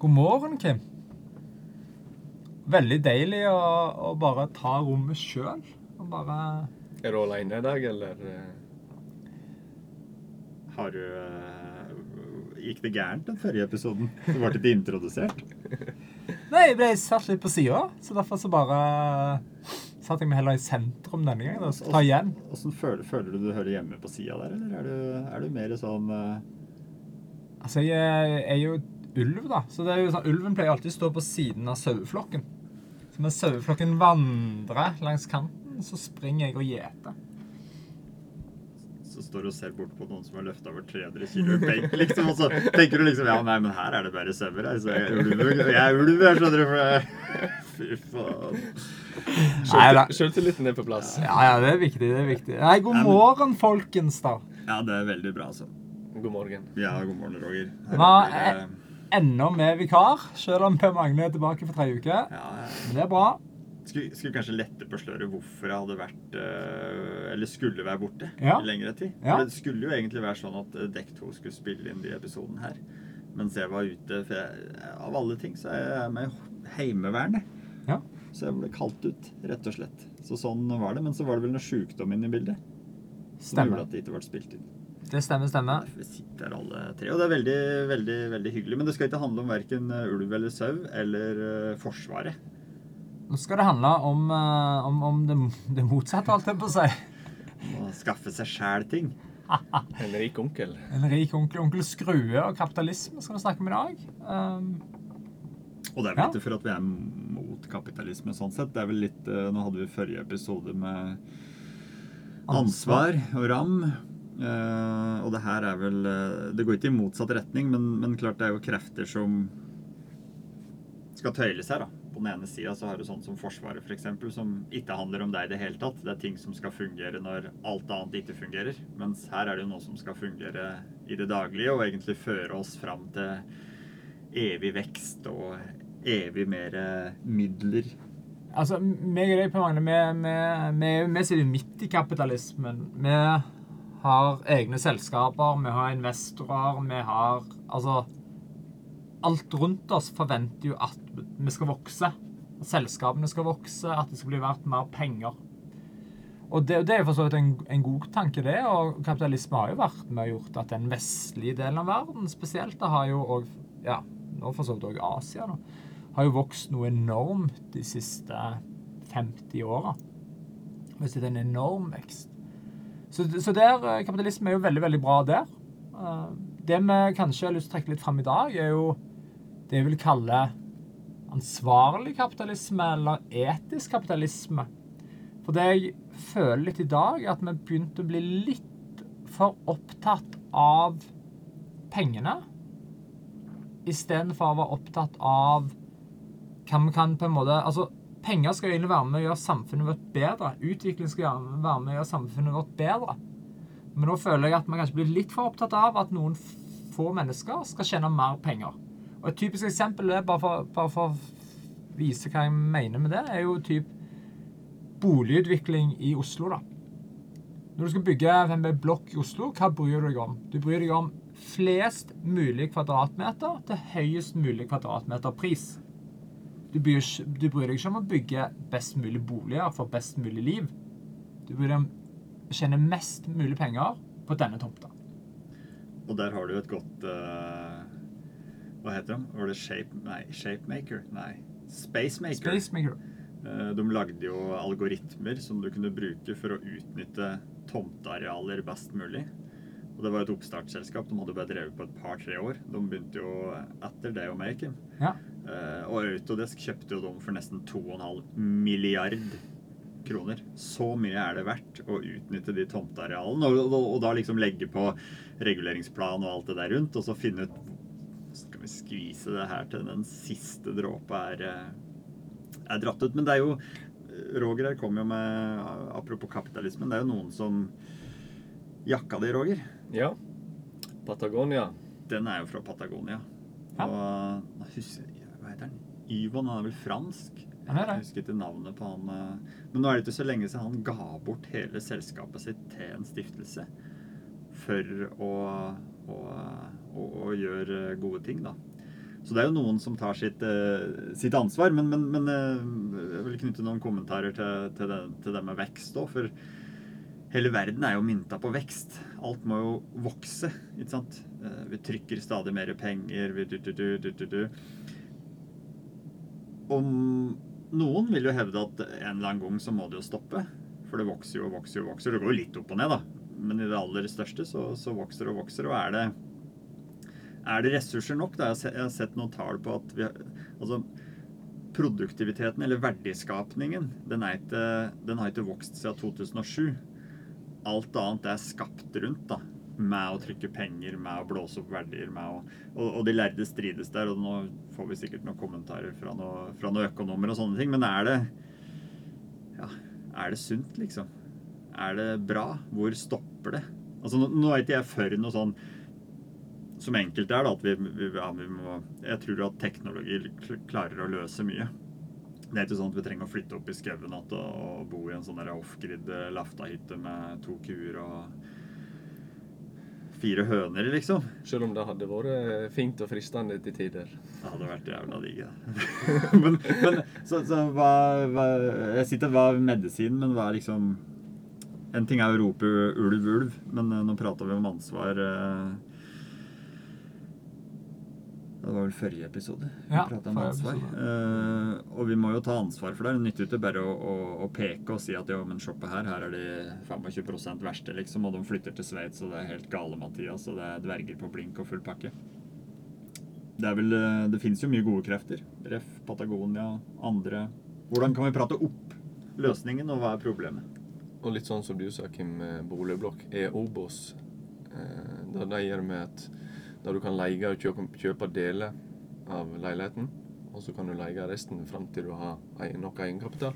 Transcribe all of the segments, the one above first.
God morgen, Kim. Veldig deilig å, å bare ta rommet sjøl. Og bare Er du aleine i dag, eller? eh? Har du eh, Gikk det gærent den forrige episoden? Du ble ikke introdusert? Nei, jeg ble satt litt på sida, så derfor så bare satte jeg meg heller i sentrum denne gangen. og ta igjen. Hvordan føler, føler du du hører hjemme på sida der, eller er du, er du mer sånn eh, Altså, jeg er jo ulv, da. Så det er jo sånn, ulven pleier alltid å stå på siden av saueflokken. Så når saueflokken vandrer langs kanten, så springer jeg og gjeter. Så står du og ser bort på noen som har løfta over 300 kilo i benk, liksom, og så tenker du liksom Ja, nei, men her er det bare sauer Altså, jeg er ulv, jeg er ulv, jeg skjønner du. For jeg... Fy faen. Sjøltilliten er på plass. Ja, ja, det er viktig. det er viktig. Nei, god morgen, folkens, da. Ja, det er veldig bra, altså. God morgen. Ja, god morgen, Roger. Her Hva er- Ennå med vikar, selv om Per Magne er tilbake for tre uker. Ja, ja. Men det er bra. Skulle, skulle kanskje lette på sløret hvorfor jeg hadde vært eh, Eller skulle være borte Ja. i lengre tid. For Det skulle jo egentlig være sånn at eh, Dekk 2 skulle spille inn de episodene her. Mens jeg var ute for jeg, Av alle ting så er jeg med i Heimevernet. Ja. Så jeg ble kalt ut, rett og slett. Så sånn var det. Men så var det vel noe sjukdom inne i bildet. Som Stemmer. gjorde at det ikke ble spilt inn. Det stemmer, stemmer. Vi sitter alle tre. Og det er veldig, veldig veldig hyggelig. Men det skal ikke handle om verken ulv eller sau eller uh, Forsvaret. Nå skal det handle om, uh, om, om det, det motsatte, holdt jeg på å si. Å skaffe seg sjæl ting. En rik onkel. En rik onkel, onkel Skrue og kapitalisme skal vi snakke om i dag. Um, Og det er vel Ja. ikke for at vi er mot kapitalisme sånn sett. Det er vel litt uh, Nå hadde vi forrige episode med ansvar og ram. Eh, og det her er vel uh, Det går ikke i motsatt retning, men, men klart det er jo krefter som skal tøyles her, da. På den ene sida så har du sånn som Forsvaret, f.eks., som ikke handler om deg i det hele tatt. Det er ting som skal fungere når alt annet ikke fungerer. Mens her er det jo noe som skal fungere i det daglige, og egentlig føre oss fram til evig vekst og evig mer eh, midler. altså, meg og deg, Per Magne, vi, vi, vi, vi sitter jo midt i kapitalismen. Vi har egne selskaper, vi har investorer, vi har Altså Alt rundt oss forventer jo at vi skal vokse. At selskapene skal vokse, at det skal bli verdt mer penger. Og det, det er for så vidt en, en god tanke, det. Og kapitalisme har jo vært med og gjort at den vestlige delen av verden spesielt, det har jo òg Ja, nå for så vidt òg Asia, da. Har jo vokst noe enormt de siste 50 åra. Det er en enorm vekst. Så, så der, eh, kapitalisme er jo veldig, veldig bra der. Eh, Det vi kanskje har lyst til å trekke litt fram i dag, er jo det jeg vil kalle ansvarlig kapitalisme, eller etisk kapitalisme. For det jeg føler litt i dag, er at vi begynte å bli litt for opptatt av pengene, istedenfor å være opptatt av hva vi kan på en måte Altså, penger skal egentlig være med å gjøre samfunnet vårt bedre. Utvikling skal være med å gjøre samfunnet vårt bedre. Men nå føler jeg at man kanskje blir litt for opptatt av at noen få mennesker skal tjene mer penger. Og Et typisk eksempel er, bare for, bare for å vise hva jeg mener med det, er jo typ boligutvikling i Oslo. da. Når du skal bygge en blokk i Oslo, hva bryr du deg om? Du bryr deg om flest mulig kvadratmeter til høyest mulig kvadratmeter pris. Du bryr, du bryr deg ikke om å bygge best mulig boliger for best mulig liv. Du bryr deg om å tjene mest mulig penger på denne tomta. Og der har du et godt uh, Hva heter de? Var det Shape... Nei, Shapemaker? Nei. Spacemaker. Spacemaker. Uh, De lagde jo algoritmer som du kunne bruke for å utnytte tomtearealer best mulig. Og det var et oppstartsselskap. De hadde bare drevet på et par-tre år. De begynte jo etter det å make. Ja. Eh, Og Autodesk kjøpte jo dem for nesten 2,5 milliard kroner. Så mye er det verdt å utnytte de tomtearealene. Og, og, og da liksom legge på reguleringsplan og alt det der rundt, og så finne ut Skal vi skvise det her til den siste dråpa er, eh, er dratt ut? Men det er jo Roger her kom jo med Apropos kapitalismen, det er jo noen som Jakka di, Roger, Ja. Patagonia. den er jo fra Patagonia. Ja. Og husker heter han? Yvon, han er vel fransk? Jeg husker ikke navnet på han. eh, Men nå er det ikke så lenge siden han ga bort hele selskapet sitt til en stiftelse. For å, å, å, å gjøre gode ting, da. Så det er jo noen som tar sitt, eh, sitt ansvar. Men, men, men eh, jeg vil knytte noen kommentarer til, til, det, til det med vekst òg. For hele verden er jo mynta på vekst. Alt må jo vokse, ikke sant. Vi trykker stadig mer penger. Vi du, du, du, Og noen vil jo hevde at en eller annen gang så må det jo stoppe. For det vokser jo og vokser og vokser. Det går jo litt opp og ned, da. Men i det aller største så, så vokser og vokser. Og er det, er det ressurser nok? Da? Jeg har sett noen tall på at vi Altså produktiviteten, eller verdiskapningen, den, er ikke, den har ikke vokst siden 2007. Alt annet er skapt rundt, da. Med å trykke penger, med å blåse opp verdier, med å Og, og de lærde strides der, og nå får vi sikkert noen kommentarer fra, noe, fra noen økonomer og sånne ting, men er det Ja, er det sunt, liksom? Er det bra? Hvor stopper det? Altså, nå, nå er ikke jeg for noe sånn som enkelte er, da, at vi, vi, ja, vi må Jeg tror at teknologi klarer å løse mye. Det er ikke sånn at vi trenger å flytte opp i skauen og, bo i en sånn off-grid eh, laftahytte med to kuer og fire høner, liksom. Selv om det hadde vært fint og fristende til tider. Det hadde vært jævla digg, det. men, men så, så hva, hva Jeg ikke hva er medisinen, men hva er liksom En ting er å rope ulv, ulv, men eh, nå prater vi om ansvar. eh. Det var vel forrige episode. Vi Ja, pratet om ansvar. Eh, og vi må jo ta ansvar for det. Det nytter ikke bare å, å, å peke og si at jo, men se på her, her er de 25% verste, liksom, og de flytter til Sveits, og det er helt gale, Mathias, og det er dverger på blink og full pakke. Det er vel eh, Det finnes jo mye gode krefter. Ref, Patagonia, andre. Hvordan kan vi prate opp løsningen, og hva er problemet? Og litt sånn som du sa, Kim, med boligblokk, er Obos. Eh, det de gjør med at der du kan leie og kjøpe, kjøpe deler av leiligheten, og så kan du leie resten fram til du har nok egenkapital.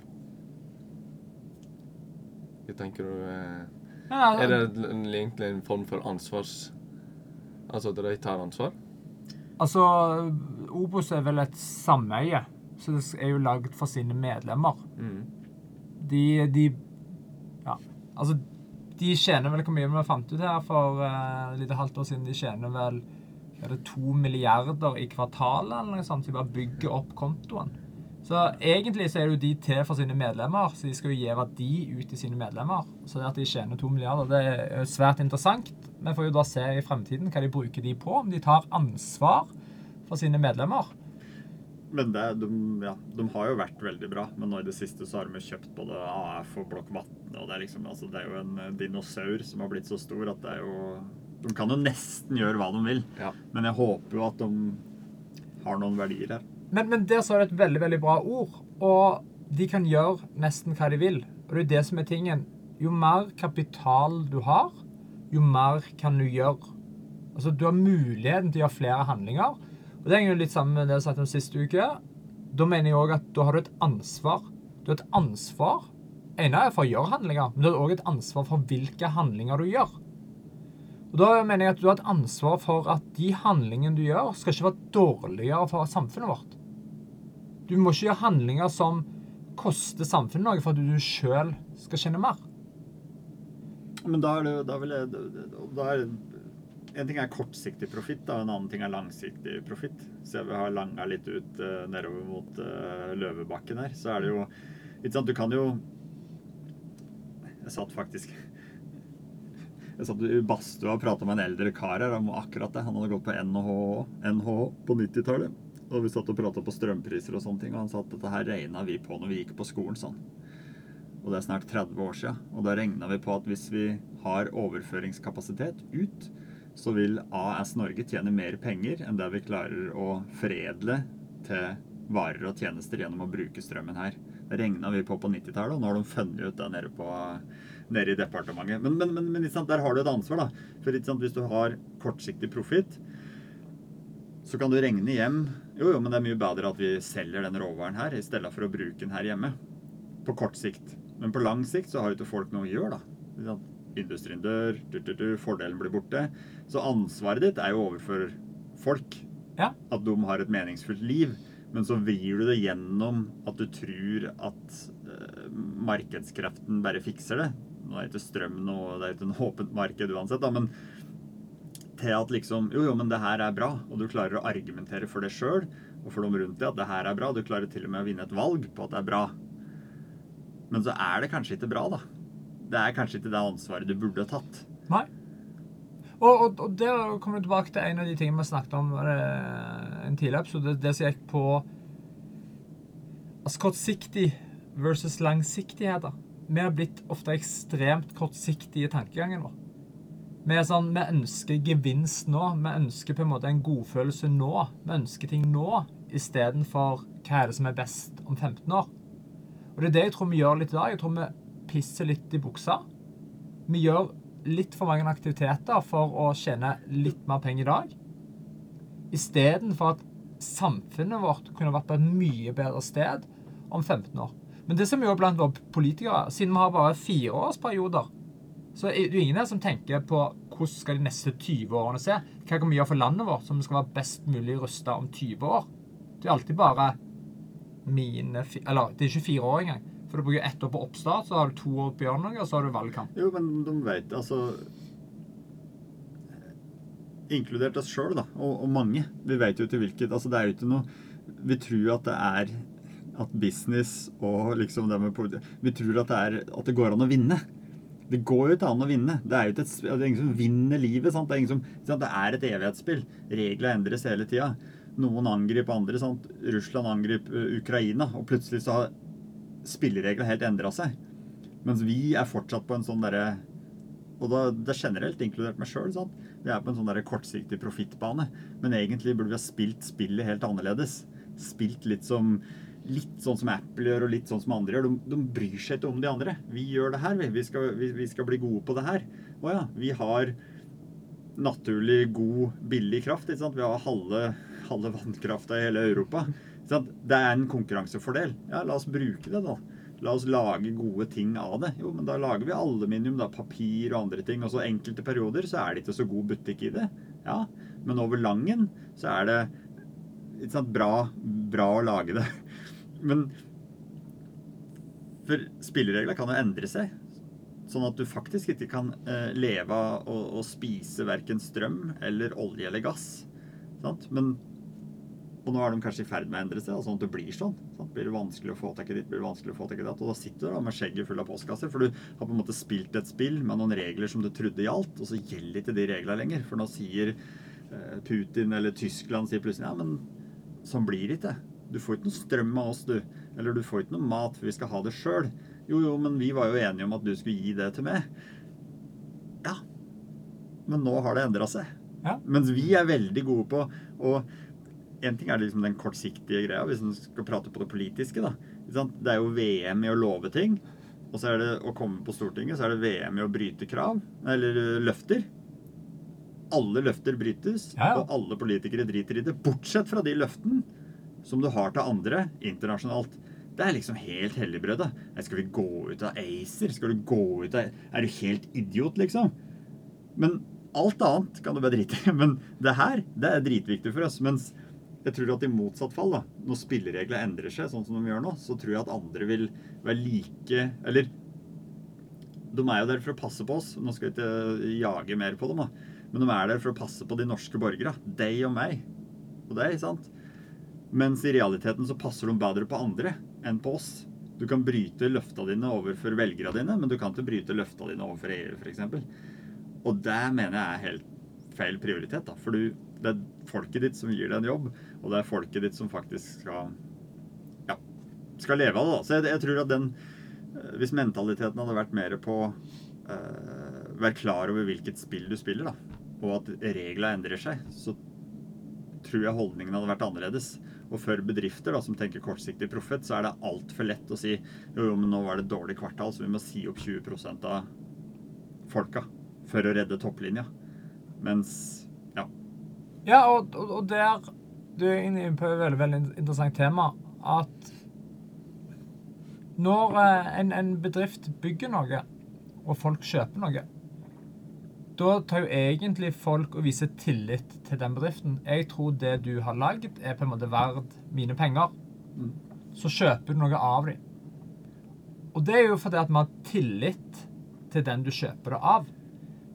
Hva tenker du eh, Er det egentlig en form for ansvars... Altså at de tar ansvar? Altså, Obos er vel et sameie, så det er jo laget for sine medlemmer. Mm. De, de Ja, altså De tjener vel hvor mye vi fant ut her for uh, lite halvt år siden. De tjener vel er det to milliarder i kvartalet eller noe sånt. Så de bare bygger opp kontoen. Så egentlig så er jo de til for sine medlemmer, så de skal jo gi verdi ut til sine medlemmer. Så det at de tjener to milliarder, det er svært interessant. Vi får jo da se i fremtiden hva de bruker de på. Om de tar ansvar for sine medlemmer. Men det, de, ja, de har jo vært veldig bra. Men nå i det siste så har de kjøpt både AF og Blokk Vatn. Og det er, liksom, altså, det er jo en eh, dinosaur som har blitt så stor at det er jo De kan jo nesten gjøre hva de vil. Ja. Men jeg håper jo at de har noen verdier her. Men, men der sa du et veldig veldig bra ord. Og de kan gjøre nesten hva de vil. Og det er det som er tingen. Jo mer kapital du har, jo mer kan du gjøre. Altså, Du har muligheten til å gjøre flere handlinger. Og Det henger jo litt sammen med det jeg sa om siste uke. Da mener jeg òg at da har du et ansvar. Du har et ansvar. ene er for å gjøre handlinger, men du har òg et ansvar for hvilke handlinger du gjør. Og Da mener jeg at du har et ansvar for at de handlingene du gjør, skal ikke være dårligere for samfunnet vårt. Du må ikke gjøre handlinger som koster samfunnet noe for at du sjøl skal tjene mer. Men da er det jo da vil jeg, da er, En ting er kortsiktig profitt, og en annen ting er langsiktig profitt. Så jeg vil ha langa litt ut uh, nedover mot uh, Løvebakken her. Så er det jo Ikke sant, du kan jo Jeg satt faktisk Jeg satt i badstua og prata med en eldre kar her om akkurat det. Han hadde gått på NHH, NHH på 90-tallet. Og vi satt og prata på strømpriser og sånne ting, og han sa at dette her regna vi på når vi gikk på skolen. sånn. Og det er snart 30 år siden. Og da regna vi på at hvis vi har overføringskapasitet ut, så vil AS Norge tjene mer penger enn det vi klarer å foredle til varer og tjenester gjennom å bruke strømmen her. Det regna vi på på 90-tallet, og nå har de funnet ut det nede, på, nede i departementet. Men, men, men, men sant, der har du et ansvar, da. For sant, hvis du har kortsiktig profitt, så kan du regne hjem Jo, jo, men det er mye bedre at vi selger den råvaren her, i stedet for å bruke den her hjemme. På kort sikt. Men på lang sikt så har jo ikke folk noe å gjøre, da. Industrien dør, fordelen blir borte. Så ansvaret ditt er jo overfor folk. Ja. At de har et meningsfullt liv. Men så vrir du det gjennom at du tror at uh, markedskreften bare fikser det. Nå er ikke strøm noe, det er ikke en åpent marked uansett, da, men til at liksom Jo, jo, men det her er bra, og du klarer å argumentere for det sjøl og for dem rundt deg at det her er bra. Du klarer til og med å vinne et valg på at det er bra. Men så er det kanskje ikke bra, da. Det er kanskje ikke det ansvaret du burde tatt. Nei. Og, og, og der kommer vi tilbake til en av de tingene vi snakket om eh, en tidligere episode. Det som gikk på altså kortsiktig versus langsiktigheter. Vi har blitt ofte ekstremt kortsiktige i tankegangen vår. Vi er sånn, vi ønsker gevinst nå. Vi ønsker på en måte en godfølelse nå. Vi ønsker ting nå istedenfor hva er det som er best om 15 år. Og Det er det jeg tror vi gjør litt i dag. Jeg tror vi pisser litt i buksa. Vi gjør litt for mange aktiviteter for å tjene litt mer penger i dag. Istedenfor at samfunnet vårt kunne vært på et mye bedre sted om 15 år. Men det som jo blant våre politikere, siden vi har bare fireårsperioder, så er det ingen her som tenker på hvordan skal de neste 20 årene se. Hva kan vi gjøre for landet vårt som skal være best mulig rusta om 20 år? Det er alltid bare mine Eller det er ikke fire år engang. For du bruker ett år på oppstart, så har du to år på å og så har du valgkamp. Jo, men de vet altså Inkludert oss sjøl, da. Og, og, mange. Vi vet jo til hvilket Altså, det er jo ikke noe Vi tror at det er at business og liksom det med politikk Vi tror at det, er, at det går an å vinne. Det går jo ikke an å vinne. Det er jo ikke et, det er ingen som vinner livet. Sant? Det, er som, sant? det er et evighetsspill. Regler endres hele tida. Noen angriper andre. Sant? Russland angriper Ukraina, og plutselig så har spillereglene helt endra seg. Mens vi er fortsatt på en sånn derre Og da, det er generelt, inkludert meg sjøl. Vi er på en sånn der kortsiktig profittbane. Men egentlig burde vi ha spilt spillet helt annerledes. Spilt litt som litt sånn som Apple gjør, og litt sånn som andre gjør. De, de bryr seg ikke om de andre. Vi gjør det her, vi. Vi skal, vi, vi skal bli gode på det her. Å ja, vi har naturlig god, billig kraft. Vi har halve, halve vannkrafta i hele Europa. Det er en konkurransefordel. Ja, la oss bruke det, da. La oss lage gode ting av det. Jo, men da lager vi aluminium, da, papir og andre ting. Og så enkelte perioder så er det ikke så god butikk i det. Ja, men over langen så er det ikke sant, bra, bra å lage det. Men For spillereglene kan jo endre seg. Sånn at du faktisk ikke kan eh, leve av å spise verken strøm eller olje eller gass. Sant? Men og nå er de kanskje i ferd med å endre seg, sånn at det blir sånn. sånn Blir det vanskelig å få tak i ditt, blir det vanskelig å få tak i datt. Og da sitter du da med skjegget full av postkasser, for du har på en måte spilt et spill med noen regler som du trodde gjaldt, og så gjelder ikke de reglene lenger. For nå sier eh, Putin eller Tyskland sier plutselig ja, men sånn blir det ikke. Du får ikke noe strøm av oss, du. Eller du får ikke noe mat, for vi skal ha det sjøl. Jo, jo, men vi var jo enige om at du skulle gi det til meg. Ja. Men nå har det endra seg. Ja. Mens vi er veldig gode på å En ting er liksom den kortsiktige greia, hvis en skal prate på det politiske. da. Det er jo VM i å love ting. Og så er det å komme på Stortinget, så er det VM i å bryte krav. Eller løfter. Alle løfter brytes, Ja, ja. og alle politikere driter i det. Bortsett fra de løftene som du har til andre internasjonalt. Det er liksom helt helligbrødet. Skal vi gå ut av ACER? Skal du gå ut av Er du helt idiot, liksom? Men alt annet kan du bare drite i. Men det her, det er dritviktig for oss. Mens jeg tror at i motsatt fall, da, når spillereglene endrer seg sånn som de gjør nå, så tror jeg at andre vil være like Eller de er jo der for å passe på oss. Nå skal jeg ikke jage mer på dem, da. Men de er der for å passe på de norske borgere. Deg og meg. Og deg, sant? Mens i realiteten så passer de bedre på andre enn på oss. Du kan bryte løfta dine overfor velgerne dine, men du kan ikke bryte løfta dine overfor EU, f.eks. Og det mener jeg er helt feil prioritet. da, For du, det er folket ditt som gir deg en jobb, og det er folket ditt som faktisk skal ja, skal leve av det. da. Så jeg, jeg tror at den eh, Hvis mentaliteten hadde vært mer på uh, Være klar over hvilket spill du spiller, da, og at reglene endrer seg, så tror jeg holdningen hadde vært annerledes. Og for bedrifter da, som tenker kortsiktig profit, så er det altfor lett å si jo, jo, men nå var det dårlig kvartal, så vi må si opp 20 av folka for å redde topplinja. Mens ja. Og, og, og der Du er inne på et veldig, veldig interessant tema. At når eh, en, en bedrift bygger noe, og folk kjøper noe, da tar jo egentlig folk og viser tillit til den bedriften. Jeg tror det du har lagd, er på en måte verd mine penger. Så kjøper du noe av dem. Og det er jo fordi at vi har tillit til den du kjøper det av.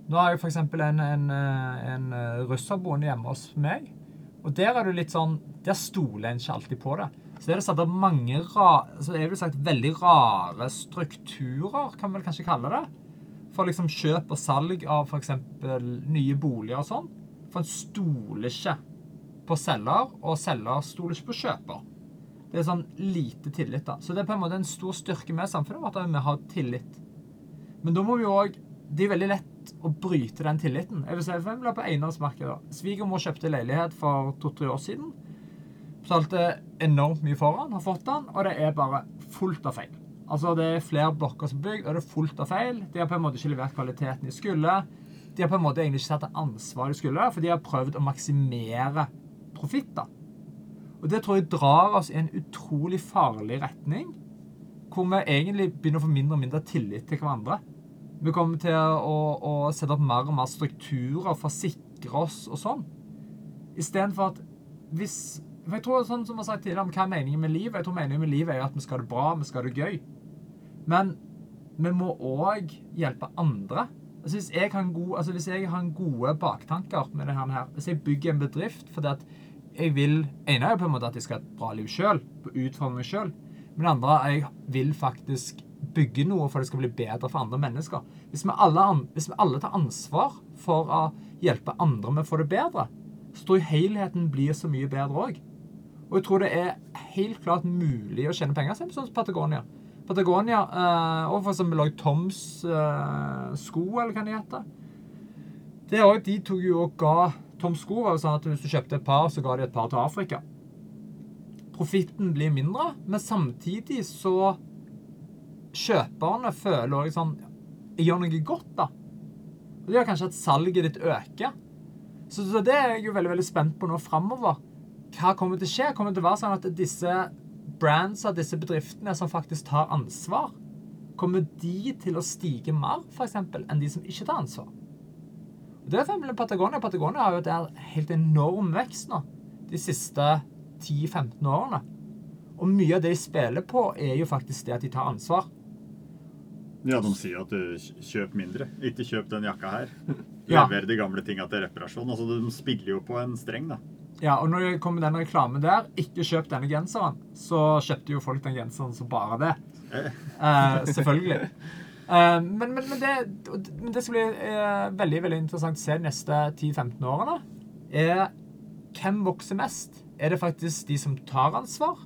Nå har jeg f.eks. En, en, eh, en eh, russerboende hjemme hos meg. Og der er du litt sånn Der stoler en ikke alltid på det. Så er det satt opp mange ra, så er det sagt veldig rare strukturer, kan vi vel kanskje kalle det. For liksom kjøp og salg av f.eks. nye boliger og sånn. For en stoler ikke på selger, og selger stoler ikke på kjøper. Det er sånn lite tillit, da. Så det er på en måte en stor styrke med samfunnet vårt at vi har tillit. Men da må vi òg Det er veldig lett å bryte den tilliten. Jeg vil si for eksempel på eiendomsmarkedet. Svigermor kjøpte leilighet for to-tre år siden. Betalte enormt mye for den, har fått den, og det er bare fullt av feil. Altså Det er flere blokker som er bygd, og det er fullt av feil. De har på en måte ikke levert kvaliteten de skulle. De har på en måte egentlig ikke tatt det ansvaret de skulle, for de har prøvd å maksimere profitt. Og det tror jeg drar oss i en utrolig farlig retning, hvor vi egentlig begynner å få mindre og mindre tillit til hverandre. Vi kommer til å, å sette opp mer og mer strukturer for å sikre oss og sånn. Istedenfor at hvis for jeg tror sånn som jeg har sagt tidligere om Hva er meningen med livet? Jeg tror meningen med livet er at vi skal ha det bra, vi skal ha det gøy. Men vi må òg hjelpe andre. Altså hvis, jeg har gode, altså hvis jeg har gode baktanker med det her, hvis jeg bygger en bedrift fordi at jeg vil ene er jo på en måte at jeg skal ha et bra liv sjøl, utfordre meg sjøl. Men det andre jeg vil faktisk bygge noe for det skal bli bedre for andre mennesker. Hvis vi alle, hvis vi alle tar ansvar for å hjelpe andre med å få det bedre, så tror jeg helheten blir så mye bedre òg. Og jeg tror det er helt klart mulig å tjene penger, sånn som Patagonia. Patagonia, eh, og for eksempel også Toms eh, sko, eller hva de heter. Det også, de tok jo og ga Toms sko var jo sånn at hvis du kjøpte et par, så ga de et par til Afrika. Profitten blir mindre, men samtidig så Kjøperne føler òg sånn Jeg gjør noe godt, da. Og det gjør kanskje at salget ditt øker. Så, så det er jeg jo veldig veldig spent på nå framover. Hva kommer til å skje? Kommer det til å være sånn at disse brandsa, disse bedriftene som faktisk tar ansvar, kommer de til å stige mer for eksempel, enn de som ikke tar ansvar? Og det er for Patagonia. Patagonia har jo hatt helt enorm vekst nå de siste 10-15 årene. Og mye av det de spiller på, er jo faktisk det at de tar ansvar. Ja, de sier at du kjøp mindre. Ikke kjøp den jakka her. Ja. Lever de gamle tinga til reparasjon. Altså, De spiller jo på en streng, da. Ja, og når det kommer den reklamen der, ikke kjøp denne genseren, så kjøpte jo folk den genseren som bare det. Eh, selvfølgelig. Eh, men, men, men, det, men det som blir eh, veldig veldig interessant å se de neste 10-15 årene. Er hvem vokser mest? Er det faktisk de som tar ansvar,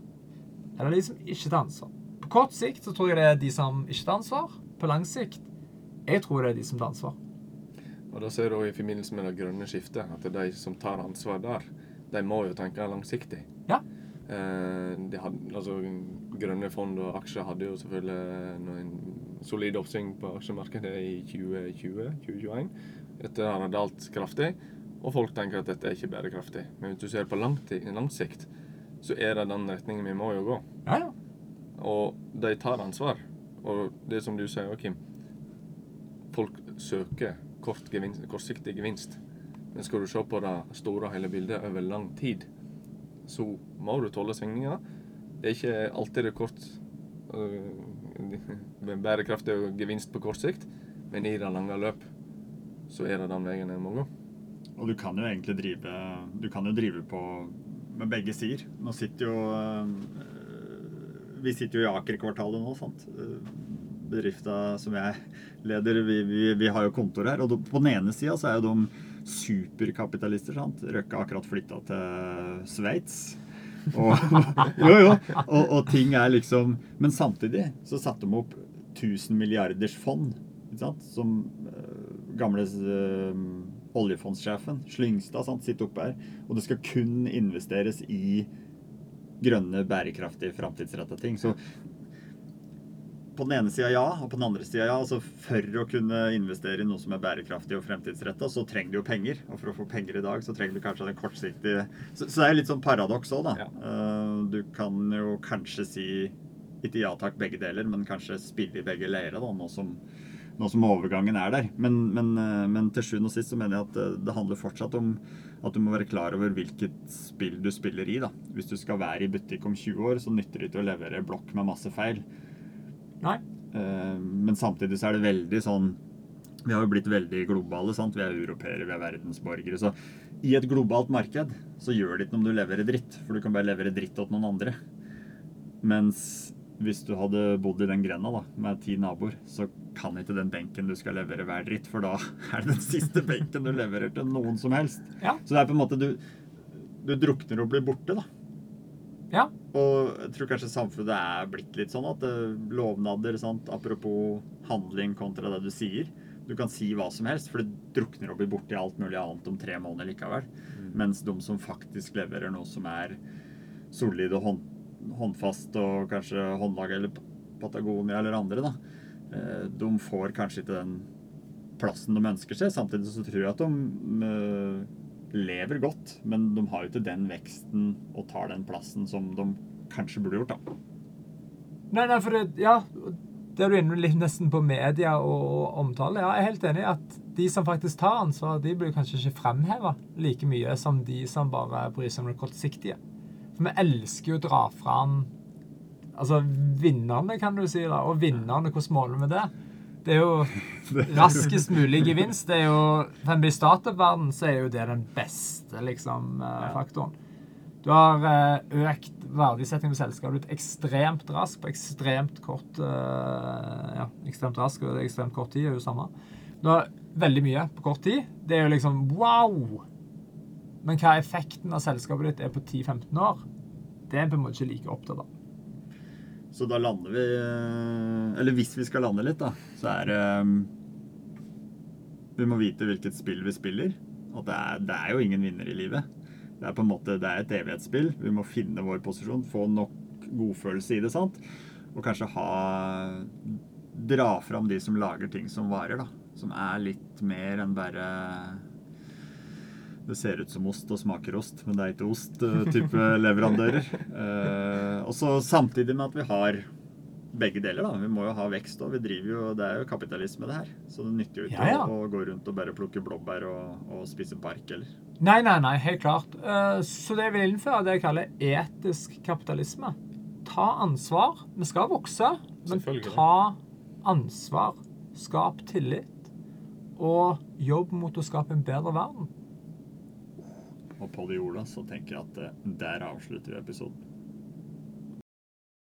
eller de som ikke tar ansvar? På kort sikt så tror jeg det er de som ikke tar ansvar. På lang sikt jeg tror det er de som tar ansvar. Og da ser du i forbindelse med det grønne skiftet at det er de som tar ansvar der, de må jo tenke langsiktig. Ja. Eh, de hadde, altså, grønne fond og aksjer hadde jo selvfølgelig en solid oppsving på aksjemarkedet i 2020-2021. Etter at det har dalt kraftig. Og folk tenker at dette er ikke bærekraftig. Men hvis du ser på lang, lang sikt, så er det den retningen vi må jo gå. Ja, ja. Og de tar ansvar. Og det som du sier, Kim, folk søker kort gevinst, kortsiktig gevinst. Men skal du se på det store hele bildet over lang tid, så må du tåle svingninger. Det er ikke alltid det kort øh, bærekraftig gevinst på kort sikt, men i det lange løp så er det den veien en må gå. Og du kan jo egentlig drive Du kan jo drive på med begge sider. Nå sitter jo øh, Vi sitter jo i Aker-kvartalet nå, sant. Øh, Bedrifta som jeg leder, vi, vi, vi har jo kontor her. Og på den ene sida så er jo de superkapitalister, sant. Røkke har akkurat flytta til Sveits. Og, jo, jo. Og, og ting er liksom Men samtidig så satte de opp 1000 milliarders fond, ikke sant? Som øh, gamle øh, oljefondssjefen, Slyngstad, sitter oppe her. Og det skal kun investeres i grønne, bærekraftige, framtidsretta ting. Så på den ene sida ja, og på den andre sida ja. Altså for å kunne investere i noe som er bærekraftig og fremtidsretta, så trenger du jo penger. Og for å få penger i dag, så trenger du kanskje den kortsiktige Så, så det er litt sånn paradoks òg, da. Ja. Eh, du kan jo kanskje si ikke ja takk, begge deler, men kanskje spille i begge leirer, da, nå som, nå som overgangen er der. Men, men, eh, men til sjuende og sist så mener jeg at eh, det handler fortsatt om at du må være klar over hvilket spill du spiller i. da. Hvis du skal være i butikk om 20 år, så nytter det ikke å levere blokk med masse feil. Nei. Eh, Men samtidig så er det veldig sånn Vi har jo blitt veldig globale. sant? Vi er europeere, vi er verdensborgere. Så i et globalt marked så gjør det ikke noe om du leverer dritt, for du kan bare levere dritt til noen andre. Mens hvis du hadde bodd i den grenda da, med ti naboer, så kan ikke den benken du skal levere, være dritt, for da er det den siste benken du leverer til noen som helst. Ja. Så det er på en måte du, du drukner og blir borte, da. Ja. Og jeg tror kanskje samfunnet er blitt litt sånn at eh, lovnader sant? Apropos handling kontra det du sier. Du kan si hva som helst, for det drukner og blir borte i alt mulig annet om tre måneder likevel. Mens de som faktisk leverer noe som er solid og hånd, håndfast og kanskje håndlaga eller Patagonia eller andre, da, eh, de får kanskje ikke den plassen de ønsker seg. Samtidig så tror jeg at de eh, lever godt, men de har jo ikke den veksten og tar den plassen som de kanskje burde gjort, da. Nei, nei, for det, ja, det er du inne litt nesten på media og omtale. Ja, jeg er helt enig i at de som faktisk tar ansvar, de blir kanskje ikke fremheva like mye som de som bare bryr seg om det kortsiktige. For vi elsker jo å dra fram altså vinnerne, kan du si, da. Og vinnerne, hvordan måler vi det? Det er jo raskest mulig gevinst. Det er jo, For en startup-verden så er jo det den beste liksom, eh, faktoren. Du har eh, økt verdisetting på selskapet ditt ekstremt raskt på ekstremt kort eh, Ja, ekstremt rask og ekstremt kort tid er jo samme. Du har veldig mye på kort tid. Det er jo liksom wow! Men hva effekten av selskapet ditt er på 10-15 år, det er på en måte ikke like opptatt av. Så da lander vi eh, Eller hvis vi skal lande litt, da, så er det Vi må vite hvilket spill vi spiller. Og det er, det er jo ingen vinner i livet. Det er på en måte, det er et evighetsspill. Vi må finne vår posisjon, få nok godfølelse i det. sant? Og kanskje ha Dra fram de som lager ting som varer, da. Som er litt mer enn bare det ser ut som ost og smaker ost, men det er ikke ost-type leverandører. Eh, og så samtidig med at vi har begge deler. da. Vi må jo ha vekst òg. Det er jo kapitalisme, det her. Så det nytter jo ikke Ja, ja. å, å gå rundt og bare plukke blåbær og, og spise bark, eller. Nei, nei, nei, helt klart. Uh, Så det jeg vil innføre, det jeg kaller etisk kapitalisme. Ta ansvar. Vi skal vokse, men ta ansvar. Skap tillit. Og jobb mot å skape en bedre verden. Og på de orda så tenker jeg at eh, der avslutter vi episoden.